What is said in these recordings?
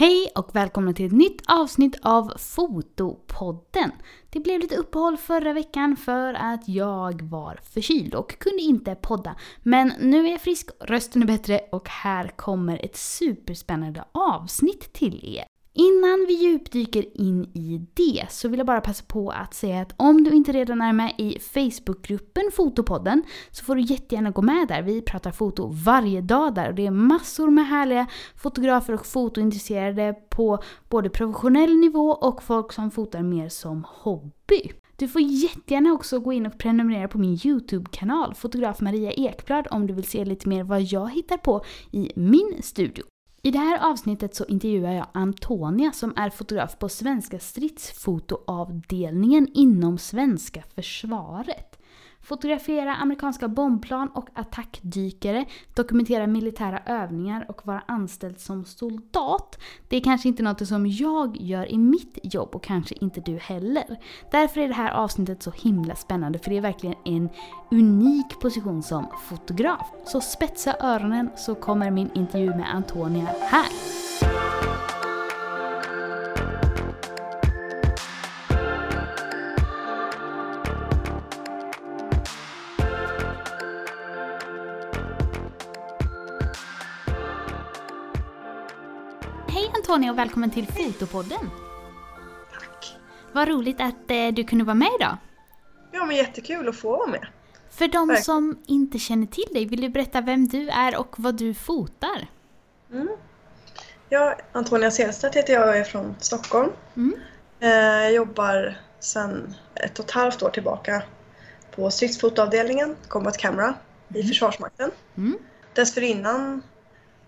Hej och välkomna till ett nytt avsnitt av Fotopodden. Det blev lite uppehåll förra veckan för att jag var förkyld och kunde inte podda. Men nu är jag frisk, rösten är bättre och här kommer ett superspännande avsnitt till er. Innan vi djupdyker in i det så vill jag bara passa på att säga att om du inte redan är med i Facebookgruppen Fotopodden så får du jättegärna gå med där. Vi pratar foto varje dag där och det är massor med härliga fotografer och fotointresserade på både professionell nivå och folk som fotar mer som hobby. Du får jättegärna också gå in och prenumerera på min YouTube-kanal, fotograf Maria Ekblad, om du vill se lite mer vad jag hittar på i min studio. I det här avsnittet så intervjuar jag Antonia som är fotograf på Svenska stridsfotoavdelningen inom svenska försvaret. Fotografera amerikanska bombplan och attackdykare, dokumentera militära övningar och vara anställd som soldat. Det är kanske inte något som jag gör i mitt jobb och kanske inte du heller. Därför är det här avsnittet så himla spännande för det är verkligen en unik position som fotograf. Så spetsa öronen så kommer min intervju med Antonia här. Antonia och välkommen till Fotopodden. Tack. Vad roligt att eh, du kunde vara med idag. Ja, men jättekul att få vara med. För de Verkligen. som inte känner till dig, vill du berätta vem du är och vad du fotar? Ja, Antonia Selstedt heter jag och är från Stockholm. Mm. Eh, Jag jobbar sedan ett och ett halvt år tillbaka på stridsfotoavdelningen, Combat Camera, i Försvarsmakten. Mm. Dessförinnan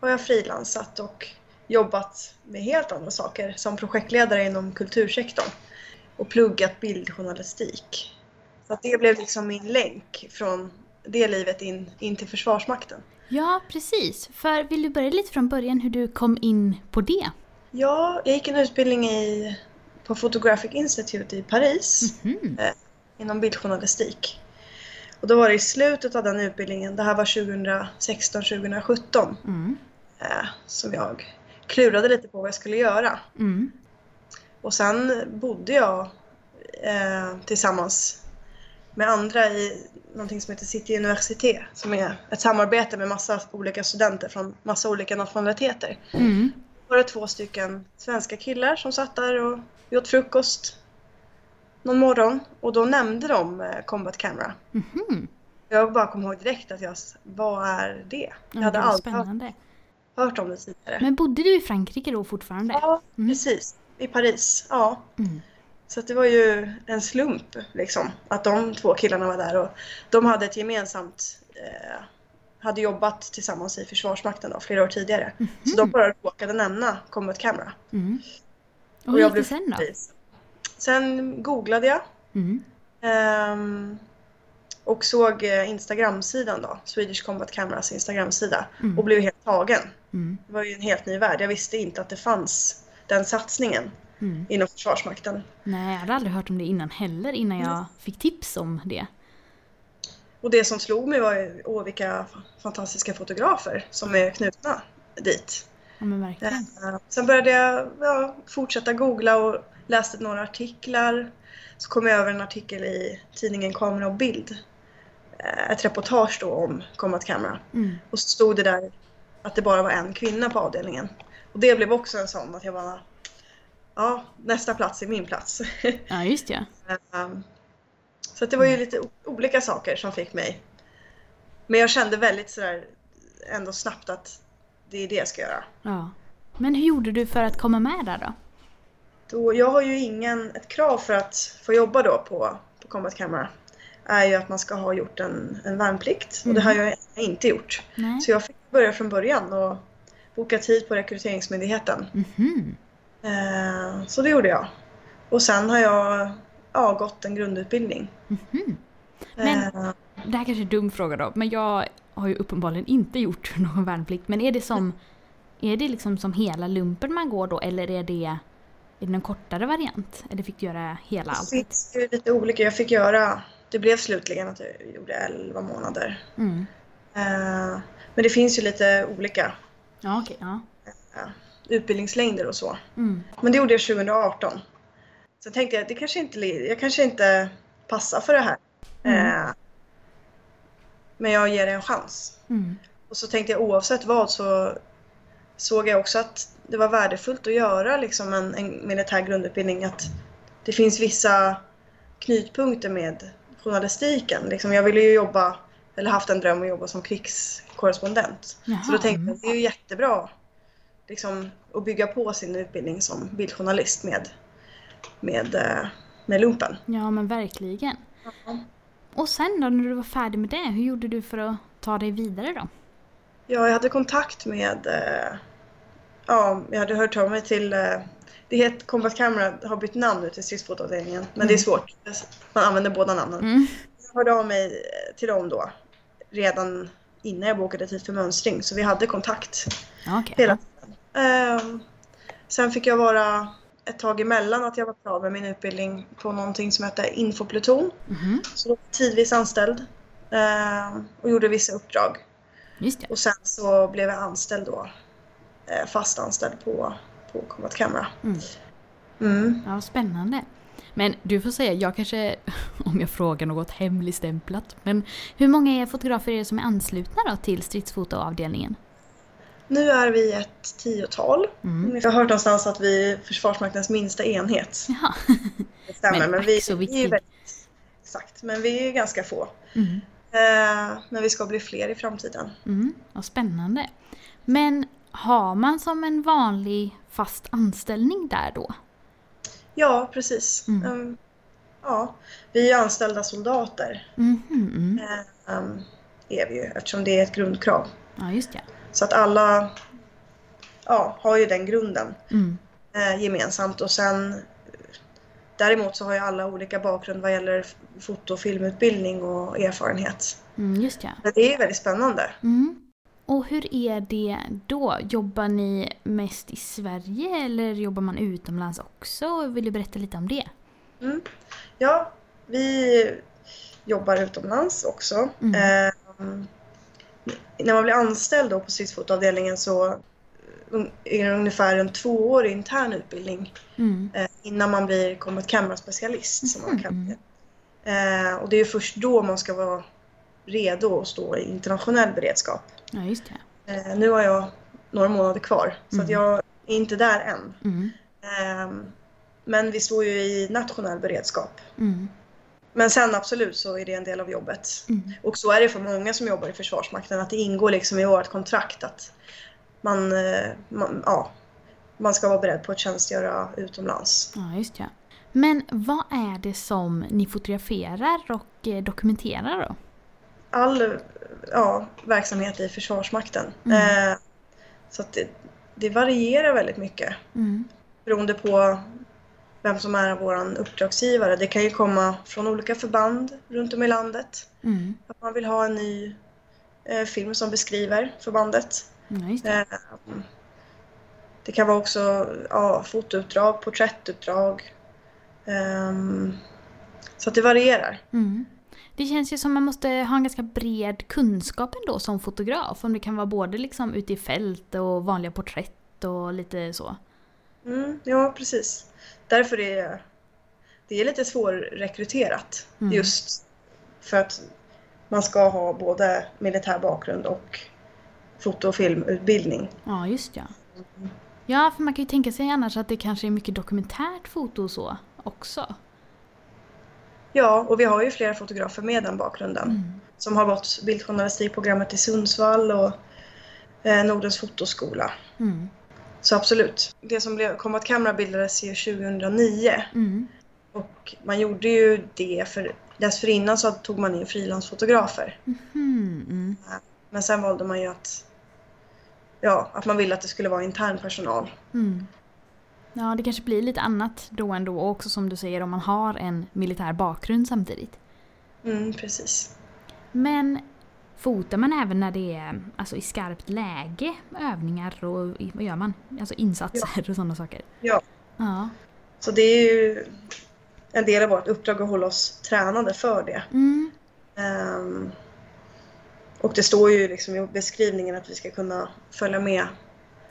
har jag frilansat och jobbat med helt andra saker som projektledare inom kultursektorn och pluggat bildjournalistik. Så det blev liksom min länk från det livet in, in till Försvarsmakten. Ja, precis. För vill du börja lite från början hur du kom in på det? Ja, jag gick en utbildning i, på Photographic Institute i Paris Mhm. eh, inom bildjournalistik. Och då var det i slutet av den utbildningen, det här var 2016-2017, Mm. eh, som jag klurade lite på vad jag skulle göra. Mm. Och sen bodde jag eh, tillsammans med andra i någonting som heter City Université som är ett samarbete med massa olika studenter från massa olika nationaliteter. Mm. var det två stycken svenska killar som satt där och vi åt frukost någon morgon och då nämnde de eh, Combat Camera. Mhm. Jag bara kom ihåg direkt att jag, vad är det? Jag Ja, hade det aldrig spännande. Hört om det tidigare. Men bodde du i Frankrike då fortfarande? Ja, Mm. precis. I Paris. Ja. Mm. Så det var ju en slump liksom att de två killarna var där och de hade ett gemensamt eh, hade jobbat tillsammans i Försvarsmakten då, flera år tidigare. Så de bara råkade nämna Combat Camera. Mm. Och Och jag blev sen då? Sen googlade jag Mm. ehm, och såg eh, Instagramsidan då, Swedish Combat Cameras Instagramsida Mm. och blev helt tagen. Mm. Det var ju en helt ny värld. Jag visste inte att det fanns den satsningen Mm. inom Försvarsmakten. Nej, jag hade aldrig hört om det innan heller innan jag fick tips om det. Och det som slog mig var ju, åh vilka fantastiska fotografer som är knutna dit. Ja men verkligen. Eh, Sen började jag ja, fortsätta googla och läste några artiklar. Så kom jag över en artikel i tidningen Kamera och bild. Eh, Ett reportage då om Combat Camera. Mm. Och så stod det där att det bara var en kvinna på avdelningen. Och det blev också en sån att jag bara, ja, nästa plats är min plats. Ja, just det. Ehm, så det var ju lite o- olika saker som fick mig. Men jag kände väldigt sådär ändå snabbt att det är det jag ska göra. Ja. Men hur gjorde du för att komma med där då? Då, jag har ju ingen, ett krav för att få jobba då på, på Combat Camera är ju att man ska ha gjort en, en värnplikt och det har jag inte gjort. Nej. Så jag fick börja från början och boka tid på Rekryteringsmyndigheten. Eh, så det gjorde jag. Och sen har jag ja, gått en grundutbildning. Mhm. Men- Eh, Det här kanske är en dum fråga då, men jag har ju uppenbarligen inte gjort någon värnplikt. Men är det som, är det liksom som hela lumpen man går då eller är det, är det någon kortare variant? Eller fick du göra hela Det allt? finns ju lite olika. Jag fick göra, det blev slutligen att jag gjorde 11 månader. Mm. Eh, men det finns ju lite olika. Ja okej, ja. Eh, utbildningslängder och så. Mm. Men det gjorde jag 2018. Sen tänkte jag att det kanske inte, jag kanske inte passar för det här. Mm. Eh, men jag ger det en chans. Mm. Och så tänkte jag oavsett vad så såg jag också att det var värdefullt att göra liksom en, en militär grundutbildning. Att det finns vissa knutpunkter med journalistiken. Liksom jag ville ju jobba, eller haft en dröm att jobba som krigskorrespondent. Jaha. Så då tänkte jag att det är ju jättebra liksom, att bygga på sin utbildning som bildjournalist med, med, eh, med lumpen. Ja men verkligen. Och sen då när du var färdig med det, hur gjorde du för att ta dig vidare då? Ja, jag hade kontakt med... Eh, ja, jag hade hört av mig till... Det heter Combat Camera har bytt namn nu till stridsfotoavdelningen. Men det är svårt. Man använder båda namnen. Mm. Jag hörde av mig till dem då. Redan innan jag bokade tid för mönstring. Så vi hade kontakt Okej. hela tiden. Ehm, sen fick jag vara ett tag emellan att jag var klar med min utbildning på någonting som heter Infopluton. Mhm. Så då var jag tidvis anställd. ehm, och gjorde vissa uppdrag. Och sen så blev jag anställd då. eh, Fast anställd på, på Combat Camera. Mm. Mm. Ja, spännande. Men du får säga, jag kanske, om jag frågar något hemligstämplat, men hur många fotografer är det som är anslutna då till stridsfotoavdelningen? Nu är vi ett tiotal. Mm. Jag har hört någonstans att vi är Försvarsmaktens minsta enhet. Jaha. Det stämmer, Men men, vi, vi är väldigt... Exakt, men vi är ganska få. Mm. Eh, men vi ska bli fler i framtiden. Mm. Vad spännande. Men har man som en vanlig fast anställning där då? Ja, precis. Mm. Ehm, ja, vi är anställda soldater. Mhm, mm. eh, ehm, är vi ju, eftersom det är ett grundkrav. Ja, just det. Så att alla ja, har ju den grunden. Mm. eh, gemensamt och sen däremot så har ju alla olika bakgrund vad gäller foto och filmutbildning och erfarenhet. Mm, just ja. Men det är väldigt spännande. Mm. Och hur är det då? Jobbar ni mest i Sverige eller jobbar man utomlands också? Vill du berätta lite om det? Mm. Ja, vi jobbar utomlands också. Mm. Eh, när man blir anställd då på stridsfotoavdelningen så eh, är det ungefär en tvåårig intern utbildning Mm. eh, innan man blir combat camera specialist som man kallar det. Eh, och det är först då man ska vara redo att stå i internationell beredskap. Ja, just det. Eh, nu har jag några månader kvar så Mm. att jag är inte där än. Mm. Eh, men vi står ju i nationell beredskap. Mm. Men sen absolut så är det en del av jobbet. Mm. Och så är det för många som jobbar i Försvarsmakten att det ingår liksom i vårt kontrakt att man, eh, man, ja, man ska vara beredd på att tjänstgöra utomlands. Ja, just det. Men vad är det som ni fotograferar och eh, dokumenterar då? All ja, verksamhet i Försvarsmakten. Mm. Eh, så det, det varierar väldigt mycket. Mm. beroende på vem som är vår uppdragsgivare. Det kan ju komma från olika förband runt om i landet. Mm. Att man vill ha en ny eh, film som beskriver förbandet. Det. Eh, det kan vara också ja, fotouppdrag, porträttuppdrag. Ehm, så att det varierar. Mm. Det känns ju som man måste ha en ganska bred kunskap ändå som fotograf. Om det kan vara både liksom ute i fält och vanliga porträtt och lite så. Mm, ja, precis. Därför är det, är lite svårrekryterat. Mm. Just för att man ska ha både militär bakgrund och foto och filmutbildning. Ja, just ja. Ja, för man kan ju tänka sig annars att det kanske är mycket dokumentärt foto och så också. Ja, och vi har ju flera fotografer med den bakgrunden Mm. som har gått bildjournalistikprogrammet i Sundsvall och eh, Nordens fotoskola. Mm. Så absolut. Det som blev Combat Camera bildades ju 2009 Mm. och man gjorde ju det för dessförinnan så tog man in frilansfotografer. Mhm, Mm. Men sen valde man ju att ja, att man ville att det skulle vara intern personal. Ja, det kanske blir lite annat då ändå. Och också som du säger om man har en militär bakgrund samtidigt. Mm, precis. Men fotar man även när det är alltså, i skarpt läge? Övningar och vad gör man? Alltså insatser och sådana saker. Ja. Ja. Så det är ju en del av vårt uppdrag att hålla oss tränade för det. Mm. Ehm, och det står ju liksom i beskrivningen att vi ska kunna följa med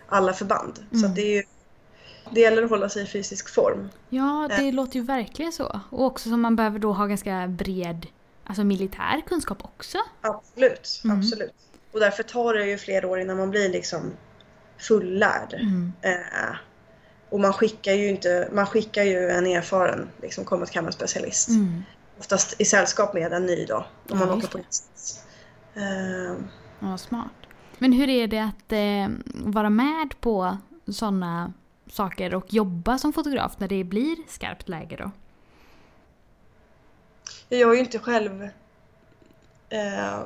alla förband. Så Mm. att det, är ju, det gäller att hålla sig i fysisk form. Ja, det låter ju verkligen så. Och också som man behöver då ha ganska bred alltså militär kunskap också. Absolut, Mm. absolut. Och därför tar det ju flera år innan man blir liksom fullärd. Mm. Eh, och man skickar ju inte, man skickar ju en erfaren liksom combat camera specialist. Mm. Oftast i sällskap med en ny då. Om man Ja, åker just på insats. Eh, Ja, smart. Men hur är det att eh, vara med på sådana saker och jobba som fotograf när det blir skarpt läge då? jag har ju inte själv eh,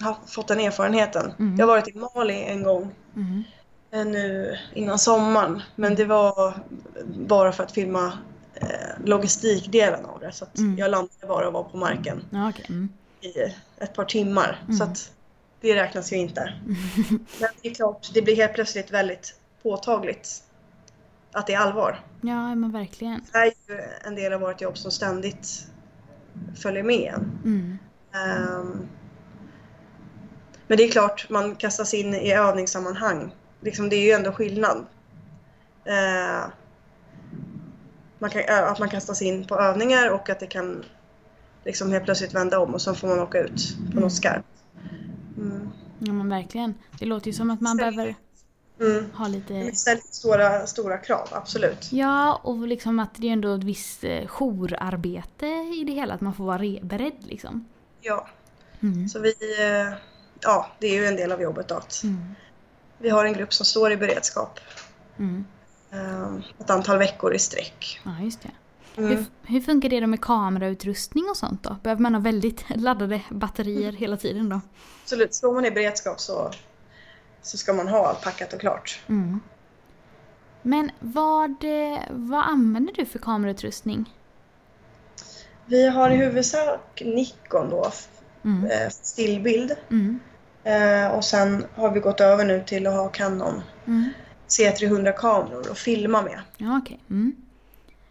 haft, fått den erfarenheten. Mm. Jag har varit i Mali en gång Mm. eh, nu innan sommaren. Men det var bara för att filma eh, logistikdelen av det. Så att Mm. jag landade bara och var på marken Ja, okej. Mm. i ett par timmar. Mm. Så att det räknas ju inte. Men det är klart, det blir helt plötsligt väldigt påtagligt att det är allvar. Ja, men verkligen. Det är ju en del av vårt jobb som ständigt följer med en. Mm. Ehm, men det är klart, man kastas in i övningssammanhang. Liksom, det är ju ändå skillnad. Eh, man kan, att man kastas in på övningar och att det kan liksom helt plötsligt vända om och så får man åka ut på Mm. något skarpt. Mm. Ja, men verkligen. Det låter ju som att man behöver Mm. ha lite... Det ställer stora, stora krav, absolut. Ja, och liksom att det är ändå ett visst eh, jourarbete i det hela. Att man får vara re- beredd liksom. Ja, Mm. så vi... eh, Ja, det är ju en del av jobbet då. Att Mm. vi har en grupp som står i beredskap Mm. eh, ett antal veckor i sträck. Ja, just det. Mm. Hur, hur funkar det då med kamerautrustning och sånt då? Behöver man ha väldigt laddade batterier hela tiden då? Absolut, står man i beredskap så, så ska man ha allt packat och klart. Mm. Men vad, vad använder du för kamerautrustning? Vi har i huvudsak Nikon då, Mm. eh, stillbild. Mm. Eh, och sen har vi gått över nu till att ha Canon Mm. C300-kameror och filma med. Ja, okej. Mm.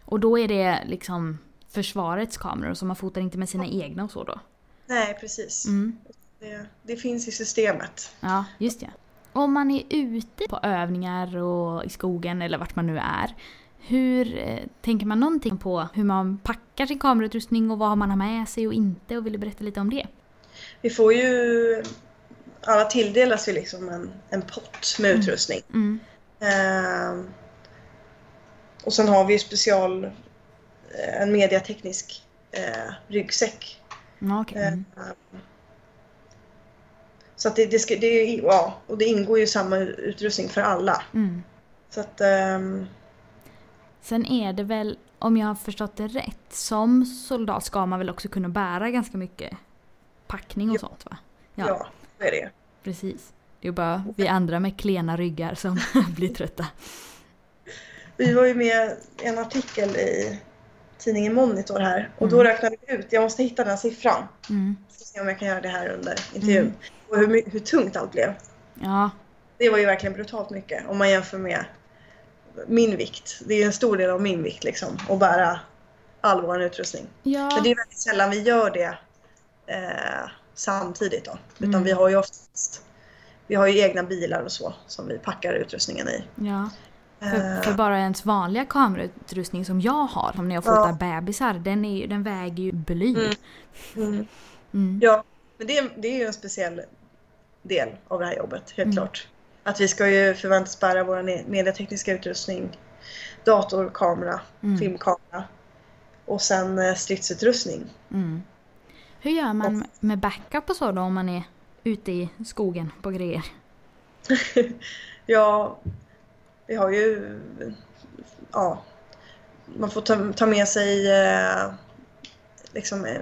Och då är det liksom försvarets kameror så man fotar inte med sina egna och så då? Nej, precis. Mm. Det, det finns i systemet. Ja, just det. Om man är ute på övningar och i skogen eller vart man nu är. Hur eh, tänker man någonting på hur man packar sin kamerautrustning och vad man har med sig och inte? Och vill du berätta lite om det? Vi får ju... Alla tilldelas ju liksom en, en pott med utrustning. Mm. Eh, och sen har vi ju special... eh, En mediateknisk eh, ryggsäck okej. Mm. Eh, Så att det, det, ska, det, ja, och det ingår ju samma utrustning för alla. Mm. Så att, ehm, Sen är det väl, om jag har förstått det rätt, som soldat ska man väl också kunna bära ganska mycket packning och Ja. sånt va? ja. så är det. Precis. Det är bara vi andra med klena ryggar som blir trötta. Vi var ju med i en artikel i tidningen Monitor här och då Mm. räknade vi ut, jag måste hitta den här siffran. Mm. Ska se om jag kan göra det här under intervjun. Mm. Och hur, hur tungt allt blev. Ja, Det var ju verkligen brutalt mycket om man jämför med min vikt. Det är ju en stor del av min vikt liksom, att bära all vår utrustning. ja. Men det är väldigt sällan vi gör det eh, samtidigt då. Utan Mm. vi har ju oftast vi har ju egna bilar och så som vi packar utrustningen i. ja. För, Eh, för bara ens vanliga kamerautrustning som jag har, som när jag fotar bebisar, den, är, den väger ju bly. Mm. mm. Mm. Ja, men det det är ju en speciell del av det här jobbet, helt Mm. klart. Att vi ska ju förväntas bära vår mediatekniska utrustning, dator, kamera, Mm. filmkamera och sen eh, stridsutrustning. Mm. Hur gör man med backup och så då om man är ute i skogen på grejer? ja, vi har ju... Ja, man får ta, ta med sig eh, liksom eh,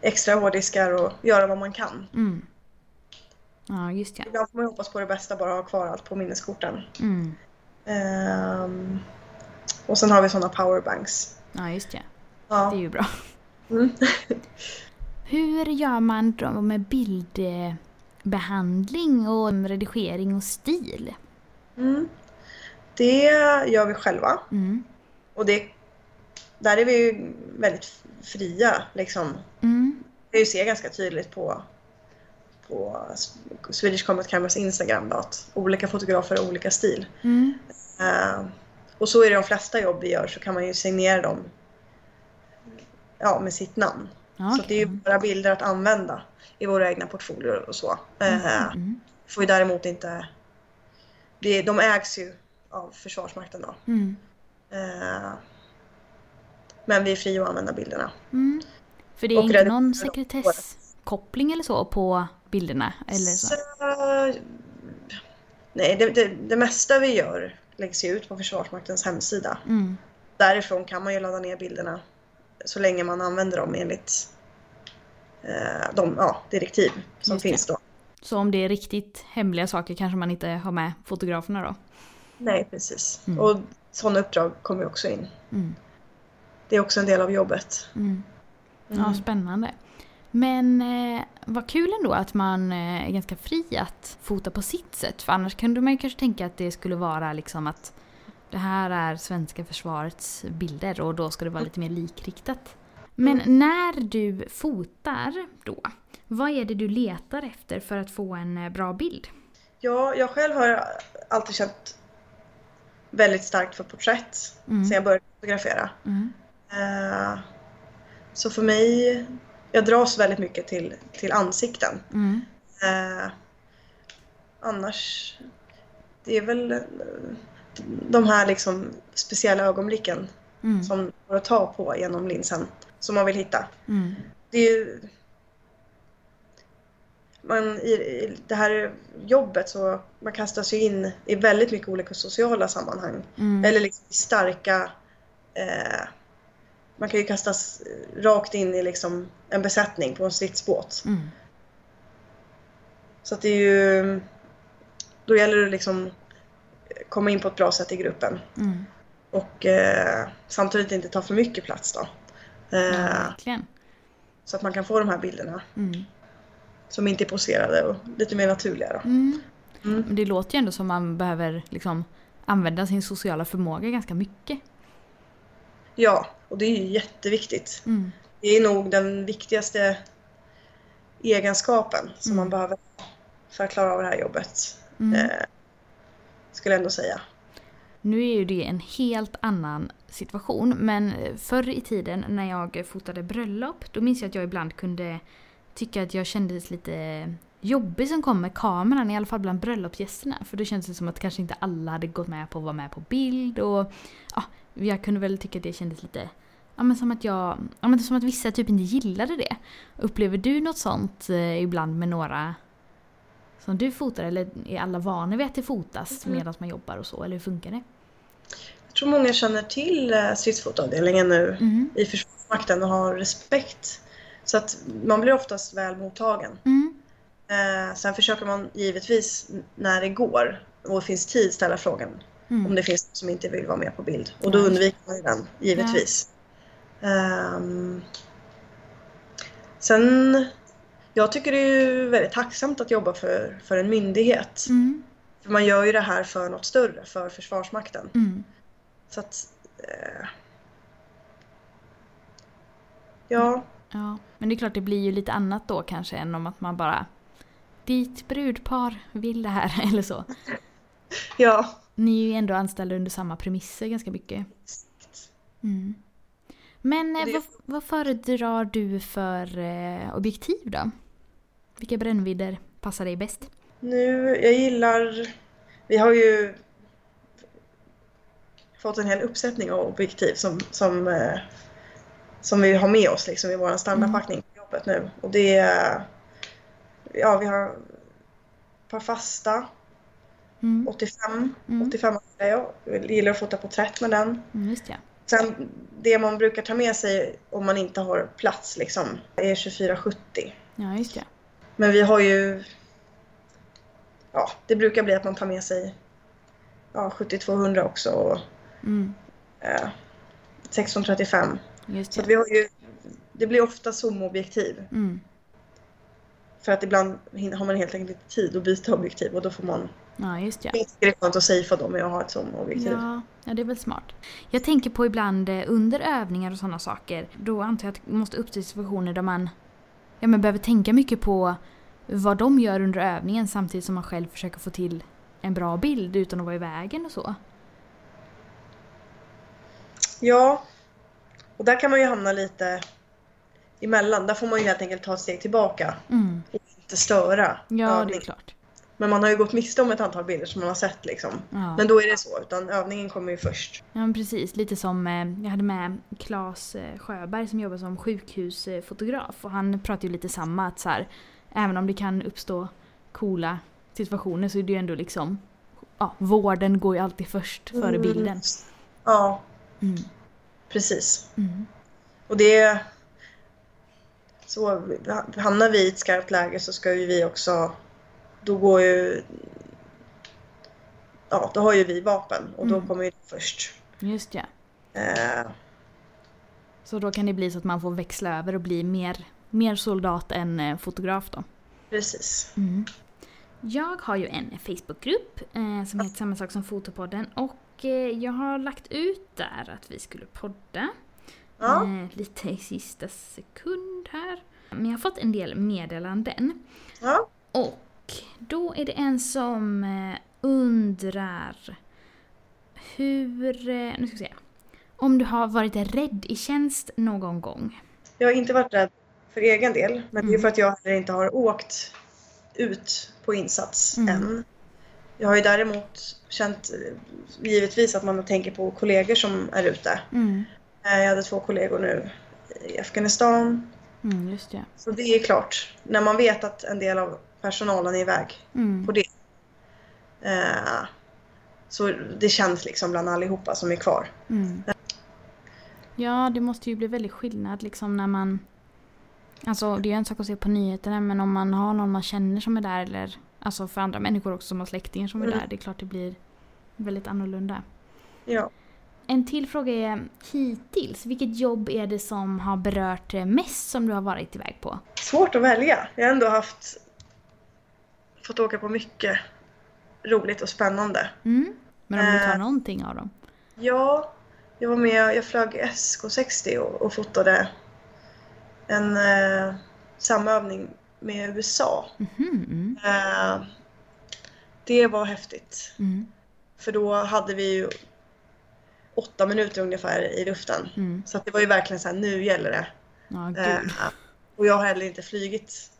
extra hårddiskar och göra vad man kan. Mm. Ja, just ja. Ibland får man hoppas på det bästa, bara ha kvar allt på minneskorten. Mm. Ehm, och sen har vi sådana powerbanks. Ja, just ja. Det Ja. är ju bra. Mm. Hur gör man då med bildbehandling och redigering och stil? Mm. Det gör vi själva. Mm. Och det, där är vi ju väldigt fria. Liksom. Mm. Det ju se ganska tydligt på, på Swedish Comet Cameras Instagram då, att olika fotografer har olika stil. Mm. Eh, och så är det de flesta jobb vi gör så kan man ju signera dem ja, med sitt namn. Ja, Så det är ju bara bilder att använda i våra egna portfolior och så. Eh, Mm. får ju däremot inte... Det, de ägs ju av Försvarsmakten då. Mm. Eh, men vi är fria att använda bilderna. Mm. För det är Och inte någon sekretesskoppling eller så på bilderna? Eller så? nej, det, det, det mesta vi gör läggs ju ut på Försvarsmaktens hemsida. Mm. Därifrån kan man ju ladda ner bilderna så länge man använder dem enligt eh, de ja, direktiv som Just det. finns då. Så om det är riktigt hemliga saker kanske man inte har med fotograferna då? Nej, precis. Mm. Och sådana uppdrag kommer ju också in. Mm. Det är också en del av jobbet. Mm. Ja, Mm. spännande. Men eh, vad kul ändå att man eh, är ganska fri att fota på sitt sätt. För annars kunde man ju kanske tänka att det skulle vara liksom att det här är svenska försvarets bilder och då ska det vara lite mer likriktat. Men när du fotar då, vad är det du letar efter för att få en eh, bra bild? Ja, jag själv har alltid känt väldigt starkt för porträtt Mm. sen jag började fotografera. Mm. Eh, så för mig, jag dras väldigt mycket till, till ansikten. Mm. Eh, annars, det är väl eh, de här liksom speciella ögonblicken Mm. som går att ta på genom linsen som man vill hitta. Mm. Det är ju... Man, i, I det här jobbet så man kastas ju in i väldigt mycket olika sociala sammanhang. Mm. Eller liksom starka... Eh, man kan ju kastas rakt in i liksom en besättning på en stridsbåt. Mm. Så att det är ju... Då gäller det liksom komma in på ett bra sätt i gruppen. Mm. Och eh, samtidigt inte ta för mycket plats då. Ja, Eh, verkligen. så att man kan få de här bilderna Mm. som inte är poserade och lite mer naturliga. Då. Mm. Mm. Men det låter ju ändå som man behöver liksom använda sin sociala förmåga ganska mycket. Ja, och det är ju jätteviktigt. Mm. Det är nog den viktigaste egenskapen som Mm. man behöver för att klara av det här jobbet. Mm. Eh, skulle jag ändå säga. Nu är ju det en helt annan situation men förr i tiden när jag fotade bröllop då minns jag att jag ibland kunde tycka att jag kändes lite jobbig som kom med kameran, i alla fall bland bröllopsgästerna. För då kändes det som att kanske inte alla hade gått med på att vara med på bild och ja, jag kunde väl tycka att det kändes lite Ja men som att jag, ja men som att vissa typ inte gillade det. Upplever du något sånt eh, ibland med några som du fotar eller är alla vana vid att det fotas Mm. medan man jobbar och så eller hur funkar det? Jag tror många känner till eh, stridsfotoavdelningen nu Mm. i Försvarsmakten och har respekt. Så att man blir oftast väl mottagen. Mm. Eh, sen försöker man givetvis när det går och det finns tid ställa frågan Mm. om det finns någon som inte vill vara med på bild. Och då Ja. undviker man ju den, givetvis. Ehm, sen, jag tycker det är ju väldigt tacksamt att jobba för, för en myndighet. Mm. För man gör ju det här för något större, för Försvarsmakten. Mm. Så att... Eh, ja, Ja, men det är klart det blir ju lite annat då kanske än om att man bara Ditt brudpar vill det här eller så. ja. Ni är ju ändå anställda under samma premisser ganska mycket. Mm. Men eh, Det- vad, vad föredrar du för eh, objektiv då? Vilka brännvidder passar dig bäst? Nu, jag gillar... Vi har ju fått en hel uppsättning av objektiv som, som, eh, som vi har med oss liksom, i vår standardpackning på jobbet nu. Och det är... Ja, vi har ett par fasta, Mm. 85. Mm. 85 är jag. Jag gillar att fota porträtt med den. Mm, just ja. Sen det man brukar ta med sig om man inte har plats liksom är 2470. Ja, just ja. Men vi har ju... Ja, det brukar bli att man tar med sig ja, 7200 också och Mm, eh, 1635. just Så ja. att vi har ju... Det blir ofta zoomobjektiv. Mm, För att ibland har man helt enkelt inte tid att byta objektiv och då får man... ja, just ja. Det är skönt att safea dem med att ha ett zoomobjektiv. Ja, ja, det är väl smart. Jag tänker på ibland eh, under övningar och sådana saker. Då antar jag att det måste uppstå situationer där man ja, men behöver tänka mycket på vad de gör under övningen samtidigt som man själv försöker få till en bra bild utan att vara i vägen och så. Ja, och där kan man ju hamna lite emellan. Där får man ju helt enkelt ta ett steg tillbaka Mm. och inte störa Ja, det är övningen. klart. Men man har ju gått miste om ett antal bilder som man har sett liksom. Ja. Men då är det så, utan övningen kommer ju först. Ja men precis, lite som eh, jag hade med Claes eh, Sjöberg som jobbar som sjukhusfotograf och han pratar ju lite samma att så här, även om det kan uppstå coola situationer så är det ju ändå liksom ja, vården går ju alltid först före Mm. bilden. Ja, Mm. precis. Mm. Och det... Så hamnar vi i ett skarpt läge så ska ju vi också... Då går ju... Ja, då har ju vi vapen och då Mm. kommer ju först. Just ja. Eh, Så då kan det bli så att man får växla över och bli mer, mer soldat än eh, fotograf då. precis. Mm. Jag har ju en Facebookgrupp eh, som heter samma sak som Fotopodden och eh, jag har lagt ut där att vi skulle podda. Ja, Eh, lite i sista sekund här. Men jag har fått en del meddelanden. ja. Och då är det en som eh, undrar hur... Eh, nu ska vi se. Om du har varit rädd i tjänst någon gång? Jag har inte varit rädd för egen del, men det är Mm. för att jag inte har åkt ut på insats Mm. än. Jag har ju däremot känt eh, givetvis att man tänker på kollegor som är ute. Mm. Jag hade två kollegor nu i Afghanistan. Mm, just det. Så det är klart, när man vet att en del av personalen iväg Mm. på det. eh, Så det känns liksom bland allihopa som är kvar. Mm. Ja, det måste ju bli väldigt skillnad liksom när man... Alltså det är en sak att se på nyheterna men om man har någon man känner som är där eller alltså för andra människor också som har släktingar som är Mm. där, det är klart det blir väldigt annorlunda. Ja. En till fråga är hittills, vilket jobb är det som har berört mest som du har varit iväg på? Svårt att välja. Jag har ändå haft fått åka på mycket roligt och spännande. Mm. Men om du tar Eh. någonting av dem? Ja, jag var med, jag flög SK60 och, och fotade en eh, samövning med USA. Mhm, mm. Eh, det var häftigt. Mm. För då hade vi ju åtta minuter ungefär i luften. Mm. Så att det var ju verkligen så här, nu gäller det. Ja, Eh, och jag har heller inte flygit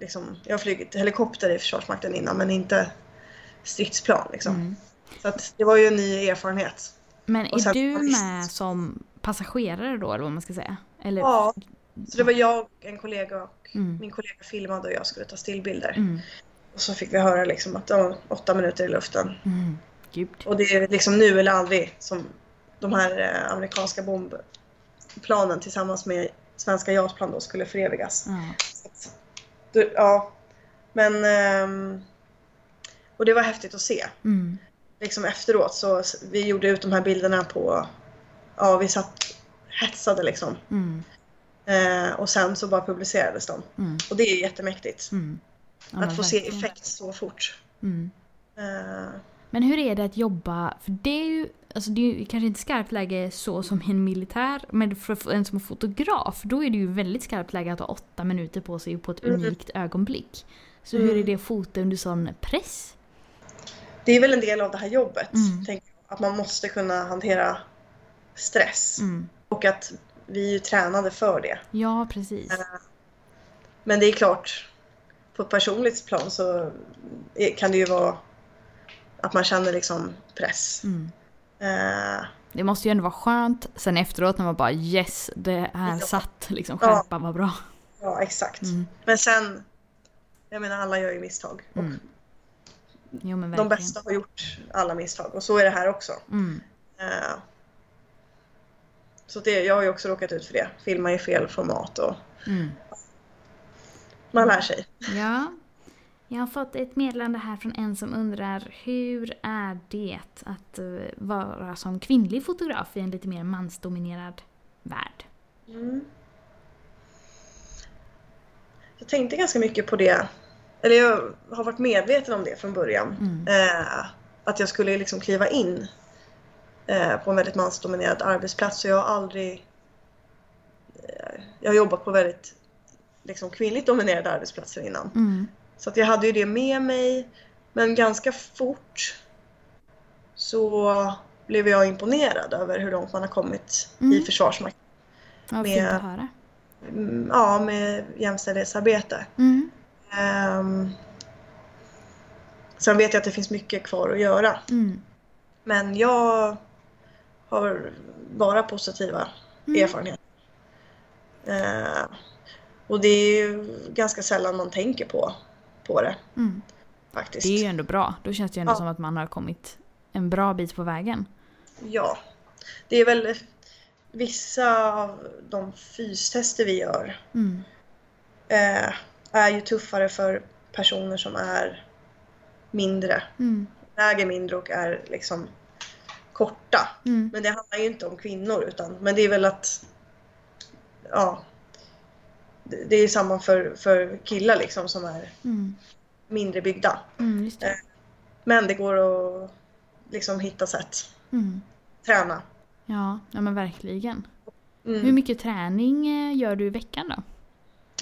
liksom, jag har flugit helikopter i Försvarsmakten innan men inte stridsplan liksom. Mm. Så att det var ju en ny erfarenhet. Men är sen- du med som passagerare då eller vad man ska säga? Eller? Ja, så det var jag, en kollega och Mm. min kollega filmade och jag skulle ta stillbilder. Mm. Och så fick vi höra liksom att det var åtta minuter i luften. Mm. Och det är liksom nu eller aldrig som de här eh, amerikanska bombplanen tillsammans med svenska JAS-plan då skulle förevigas. Så du, ja, men... ehm, och det var häftigt att se. Mm. Liksom efteråt så vi gjorde ut de här bilderna på... Ja, vi satt hetsade liksom. Mm. Eh, och sen så bara publicerades de. Mm. Och det är jättemäktigt. Mm. Ja, att få se verkligen. effekt så fort. Mm. Eh, Men hur är det att jobba, för det är ju, alltså det är ju kanske inte skarpt läge så som en militär, men för en som fotograf, då är det ju väldigt skarpt läge att ha åtta minuter på sig på ett Mm. unikt ögonblick. Så hur Mm. är det att fota under sån press? det är väl en del av det här jobbet. Mm. Att man måste kunna hantera stress. Mm. Och att vi är ju tränade för det. Ja, precis. Eh, Men det är klart, på ett personligt plan så kan det ju vara att man känner liksom press. Mm. Eh, Det måste ju ändå vara skönt sen efteråt när man bara yes, det här Ja. satt liksom, Ja. skärpan var bra. ja, exakt. Mm. Men sen, jag menar alla gör ju misstag. Mm. Jo men de bästa har gjort alla misstag och så är det här också. Mm. Eh, Så det, jag har ju också råkat ut för det. Filma i fel format och Mm. man lär sig. Ja. Jag har fått ett meddelande här från en som undrar hur är det att eh, vara som kvinnlig fotograf i en lite mer mansdominerad värld? Mm. Jag tänkte ganska mycket på det. Eller jag har varit medveten om det från början. Mm. Eh, att jag skulle liksom kliva in eh, på en väldigt mansdominerad arbetsplats. Så jag har aldrig... Eh, jag har jobbat på väldigt liksom kvinnligt dominerade arbetsplatser innan. Mm. Så att jag hade ju det med mig. Men ganska fort så blev jag imponerad över hur långt man har kommit i Mm. Försvarsmakten. Vad Med- fint att höra. Mm, Ja, med jämställdhetsarbete. Mm. Um, sen vet jag att det finns mycket kvar att göra. Mm. Men jag har bara positiva Mm. erfarenheter. Eh, och det är ju ganska sällan man tänker på, på det Mm. faktiskt. Det är ju ändå bra. Då känns det ju ändå Ja. som att man har kommit en bra bit på vägen. Ja. Det är väl vissa av de fystester vi gör Mm. eh, är ju tuffare för personer som är mindre, Mm. väger mindre och är liksom korta. Mm. Men det handlar ju inte om kvinnor utan men det är väl att ja det är samma för, för killar liksom som är Mm. mindre byggda. Mm. Det. Eh. Men det går att liksom hitta sätt. Mm. Träna. Ja, ja men verkligen. Mm. Hur mycket träning eh, gör du i veckan då?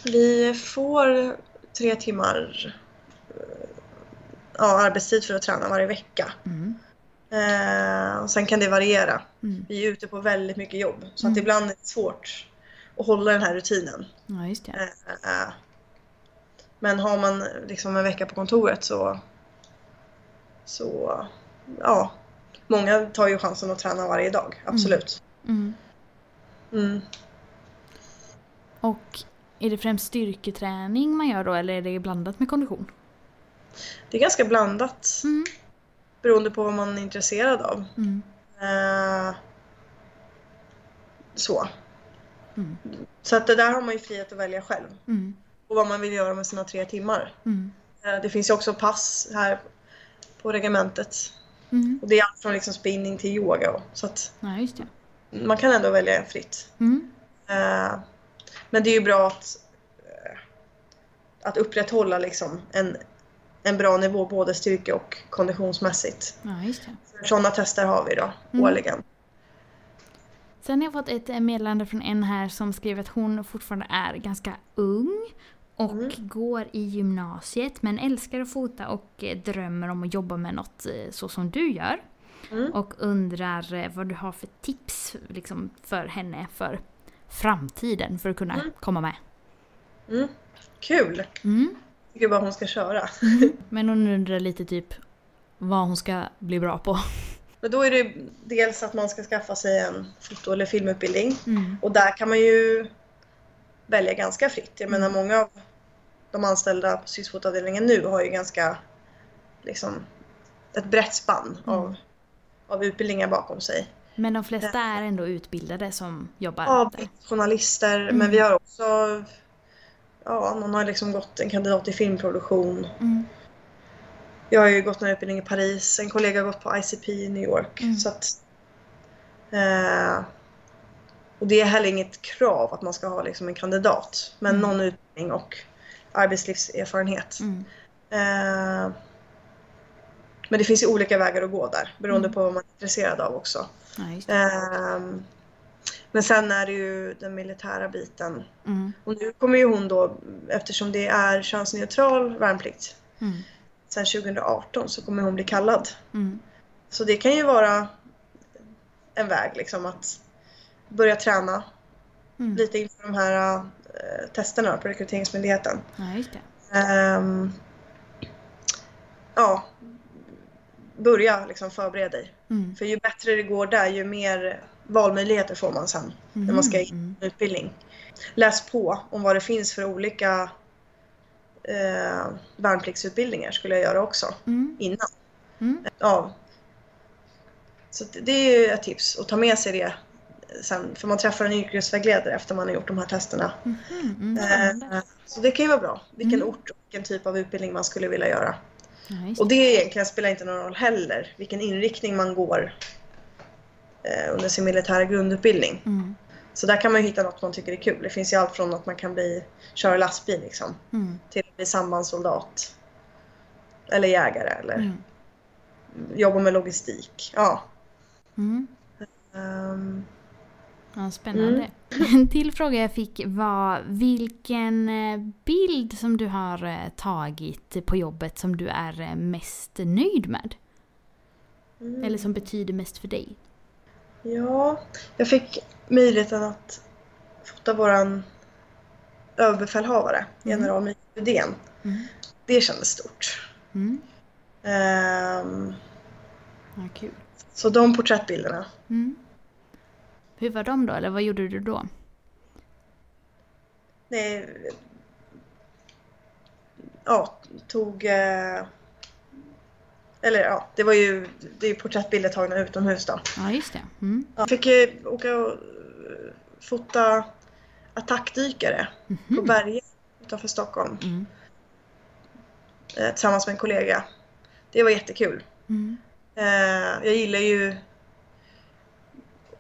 Vi får tre timmar eh, ja, arbetstid för att träna varje vecka. Mm. Eh, och sen kan det variera. Mm. Vi är ute på väldigt mycket jobb så att ibland är det svårt att hålla den här rutinen. Ja, just det. Eh, eh. Men har man liksom en vecka på kontoret så, så ja, många tar ju chansen att träna varje dag, absolut. Mm. Mm. Och är det främst styrketräning man gör då eller är det blandat med kondition? Det är ganska blandat Mm. beroende på vad man är intresserad av. Mm. Eh, så. Mm. Så att det där har man ju frihet att välja själv. Mm. Och vad man vill göra med sina tre timmar. Mm. Eh, det finns ju också pass här på regementet. Mm. Och det är allt från liksom spinning till yoga. Och, så att Ja, man kan ändå välja fritt. Mm. Eh, men det är ju bra att, eh, att upprätthålla liksom en, en bra nivå både styrke och konditionsmässigt. Ja. Sådana tester har vi då Mm. årligen. Sen har jag fått ett eh, meddelande från en här som skrev att hon fortfarande är ganska ung och Mm. går i gymnasiet men älskar att fota och eh, drömmer om att jobba med något eh, så som du gör. Mm. Och undrar vad du har för tips liksom, för henne för framtiden för att kunna Mm. komma med. Mm. Kul! Mm. Tycker bara hon ska köra. Men hon undrar lite typ vad hon ska bli bra på. Men då är det dels att man ska skaffa sig en foto eller filmutbildning. Mm. Och där kan man ju välja ganska fritt. Jag menar Mm. många av de anställda på sysfotavdelningen nu har ju ganska liksom ett brett spann av, Mm. av utbildningar bakom sig. Men de flesta är ändå utbildade som jobbar Ja, där. journalister, Mm. men vi har också Ja, någon har liksom gått en kandidat i filmproduktion. Mm. Jag har ju gått en utbildning i Paris, en kollega har gått på ICP i New York. Mm. Så att, eh, och det är heller inget krav att man ska ha liksom en kandidat, men Mm. någon utbildning och arbetslivserfarenhet. Mm. Eh, men det finns ju olika vägar att gå där, beroende Mm. på vad man är intresserad av också. Ja, just det. Eh, men sen är det ju den militära biten. Mm. Och nu kommer ju hon då, eftersom det är könsneutral värnplikt, Mm. Sen 2018 så kommer hon bli kallad. Mm. Så det kan ju vara en väg liksom att börja träna Mm. lite inför de här eh, testerna på Rekryteringsmyndigheten. Ja. Ehm, ja, börja liksom förbereda dig. Mm. För ju bättre det går där ju mer valmöjligheter får man sen när man ska in Mm. i utbildning. Läs på om vad det finns för olika eh, värnpliktsutbildningar skulle jag göra också Mm. innan. Mm. Ja. Så det- är ju ett tips att ta med sig det sen. För man träffar en yrkesvägledare efter man har gjort de här testerna. Mm. Eh, Så det kan ju vara bra. Vilken Mm. ort och vilken typ av utbildning man skulle vilja göra. Just Och det. det egentligen spelar inte någon roll heller vilken inriktning man går eh, under sin militära grundutbildning. Mm. Så där kan man ju hitta något man tycker är kul. Det finns ju allt från att man kan bli köra lastbil liksom, Mm. till att bli sambandssoldat. Eller jägare eller Mm. jobba med logistik. Ja. Mm. Ehm, Ja, spännande. En till fråga jag fick var vilken eh, bild som du har eh, tagit på jobbet som du är eh, mest nöjd med? Mm. Eller som betyder mest för dig? Ja, jag fick möjligheten att fota våran överbefälhavare, Mm. general Mikael Rydén. Mm. Det kändes stort. Mm. Ehm, Ja, kul. så de porträttbilderna. Mm. Hur var de då, eller vad gjorde du då? Nej, ja, tog... Eh, eller ja, det var ju det är ju porträttbilder tagna utomhus då. Ja, just det. Mm. Jag fick ju åka och eh, fota attackdykare på Mhm. berget utanför Stockholm Mm. eh, tillsammans med en kollega. Det var jättekul. Mm. Eh, jag gillar ju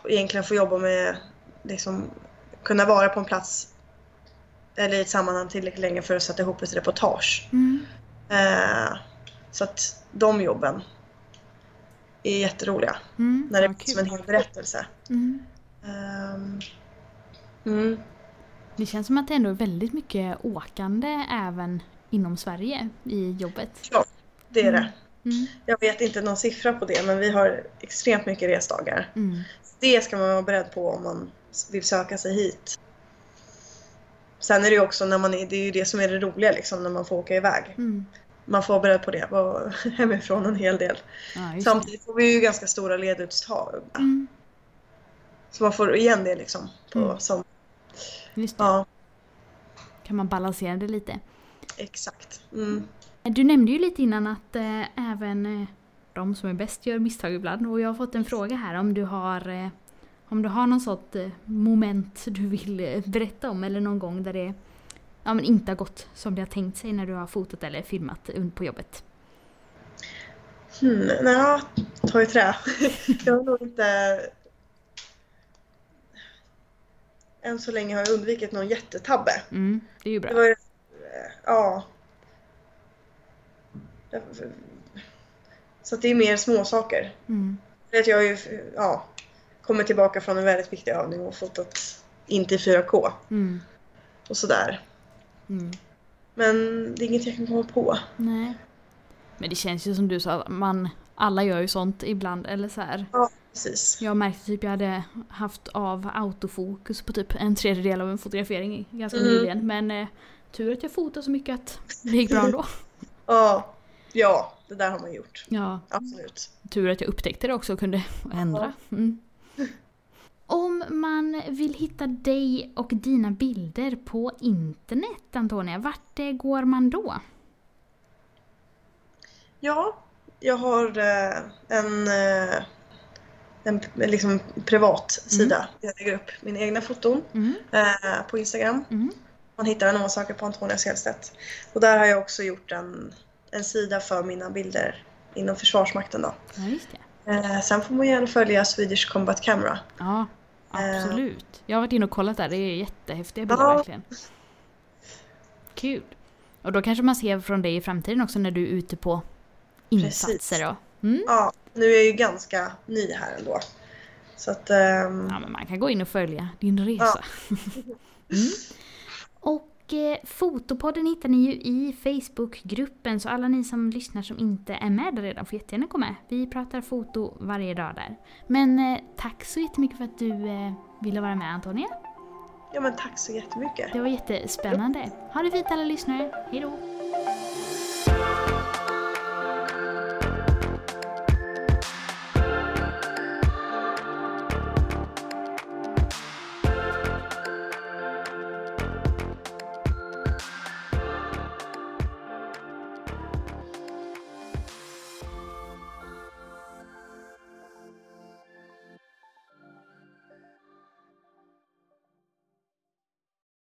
egentligen att få jobba med, liksom, kunna vara på en plats eller i ett sammanhang tillräckligt länge för att sätta ihop ett reportage. Mm. Eh, så att de jobben är jätteroliga. Mm. När det blir som en hel berättelse. Mm. Ehm, mm. Det känns som att det ändå är väldigt mycket åkande även inom Sverige i jobbet. Ja, det är Mm. det. Mm. Jag vet inte någon siffra på det men vi har extremt mycket resdagar. Mm. Det ska man vara beredd på om man vill söka sig hit. Sen är det ju också när man är, det är ju det som är det roliga liksom när man får åka iväg. Mm. Man får vara beredd på det, vara hemifrån en hel del. Det. Samtidigt får vi ju ganska stora leduttag. Mm. Så man får igen det liksom. På, Mm. som, Just det. ja, Kan man balansera det lite. exakt. Mm. Du nämnde ju lite innan att eh, även eh, de som är bäst gör misstag ibland. Och jag har fått en fråga här om du har eh, om du har någon sånt eh, moment du vill eh, berätta om eller någon gång där det ja, men inte har gått som det har tänkt sig när du har fotat eller filmat på jobbet. Hmm, nej, ta i trä. jag har nog inte... Än så länge har jag undvikit någon jättetabbe. Mm, det är ju bra. Det var Ja. Så det är mer småsaker. Mm, Jag har ju ja, kommit tillbaka från en väldigt viktig övning och fotat inte i 4K mm, och sådär. Mm. Men det är inget jag kan komma på. Nej. Men det känns ju som du sa, man, alla gör ju sånt ibland. Eller så här. Ja, precis. Jag märkte typ jag hade haft av autofokus på typ en tredjedel av en fotografering ganska Mm. nyligen. Men eh, tur att jag fotade så mycket att det gick bra ändå. Ja, ja, det där har man gjort. Ja, Absolut. tur att jag upptäckte det också och kunde ändra. Mm. Om man vill hitta dig och dina bilder på internet, Antonia, vart eh, går man då? Ja, jag har eh, en, eh, en liksom privat sida där jag lägger upp mina egna foton Mm. på Instagram. Mm. Man hittar den om man söker på Antonia Selstedt. Och där har jag också gjort en, en sida för mina bilder inom Försvarsmakten. Då. Ja. Eh, sen får man gärna följa Swedish Combat Camera. Ja, absolut. Jag har varit inne och kollat där, det är jättehäftiga bilder Ja. verkligen. Kul. Och då kanske man ser från dig i framtiden också när du är ute på insatser och... Mm. Ja, nu är jag ju ganska ny här ändå. Så att... ehm, Ja, men man kan gå in och följa din resa. mm. Och eh, Fotopodden hittar ni ju i Facebookgruppen så alla ni som lyssnar som inte är med där redan får jättegärna komma med. Vi pratar foto varje dag där. Men eh, tack så jättemycket för att du eh, ville vara med Antonia. Ja men tack så jättemycket. Det var jättespännande. Ha det fint alla lyssnare. Hej då!